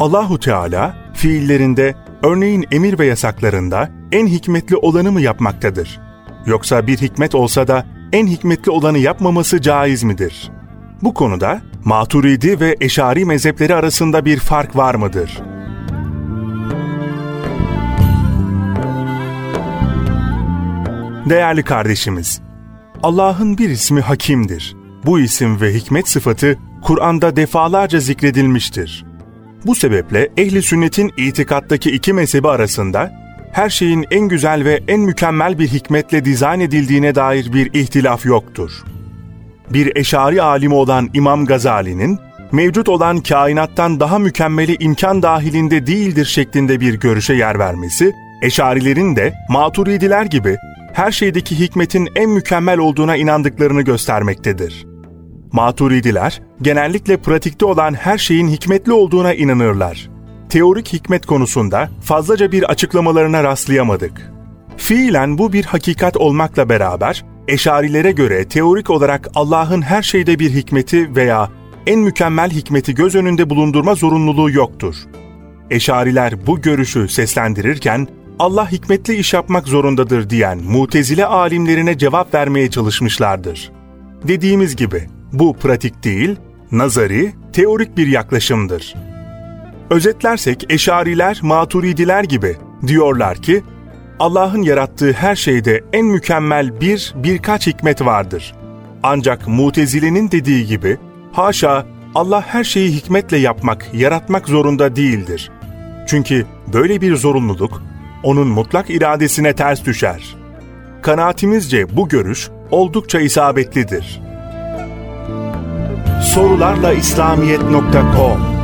Allahu Teala fiillerinde, örneğin emir ve yasaklarında en hikmetli olanı mı yapmaktadır? Yoksa bir hikmet olsa da en hikmetli olanı yapmaması caiz midir? Bu konuda Maturidi ve Eşari mezhepleri arasında bir fark var mıdır? Değerli kardeşimiz, Allah'ın bir ismi Hakim'dir. Bu isim ve hikmet sıfatı Kur'an'da defalarca zikredilmiştir. Bu sebeple ehli sünnetin itikattaki iki mezhebi arasında her şeyin en güzel ve en mükemmel bir hikmetle dizayn edildiğine dair bir ihtilaf yoktur. Bir eşari alimi olan İmam Gazali'nin mevcut olan kainattan daha mükemmeli imkan dahilinde değildir şeklinde bir görüşe yer vermesi, eşarilerin de maturidiler gibi her şeydeki hikmetin en mükemmel olduğuna inandıklarını göstermektedir. Maturidiler, genellikle pratikte olan her şeyin hikmetli olduğuna inanırlar. Teorik hikmet konusunda fazlaca bir açıklamalarına rastlayamadık. Fiilen bu bir hakikat olmakla beraber, eşarilere göre teorik olarak Allah'ın her şeyde bir hikmeti veya en mükemmel hikmeti göz önünde bulundurma zorunluluğu yoktur. Eşariler bu görüşü seslendirirken, Allah hikmetli iş yapmak zorundadır diyen mutezile alimlerine cevap vermeye çalışmışlardır. Dediğimiz gibi, bu pratik değil, nazari, teorik bir yaklaşımdır. Özetlersek eşariler, maturidiler gibi diyorlar ki, Allah'ın yarattığı her şeyde en mükemmel bir, birkaç hikmet vardır. Ancak mutezilenin dediği gibi, haşa Allah her şeyi hikmetle yapmak, yaratmak zorunda değildir. Çünkü böyle bir zorunluluk, onun mutlak iradesine ters düşer. Kanaatimizce bu görüş oldukça isabetlidir.'' Sorularla İslamiyet.com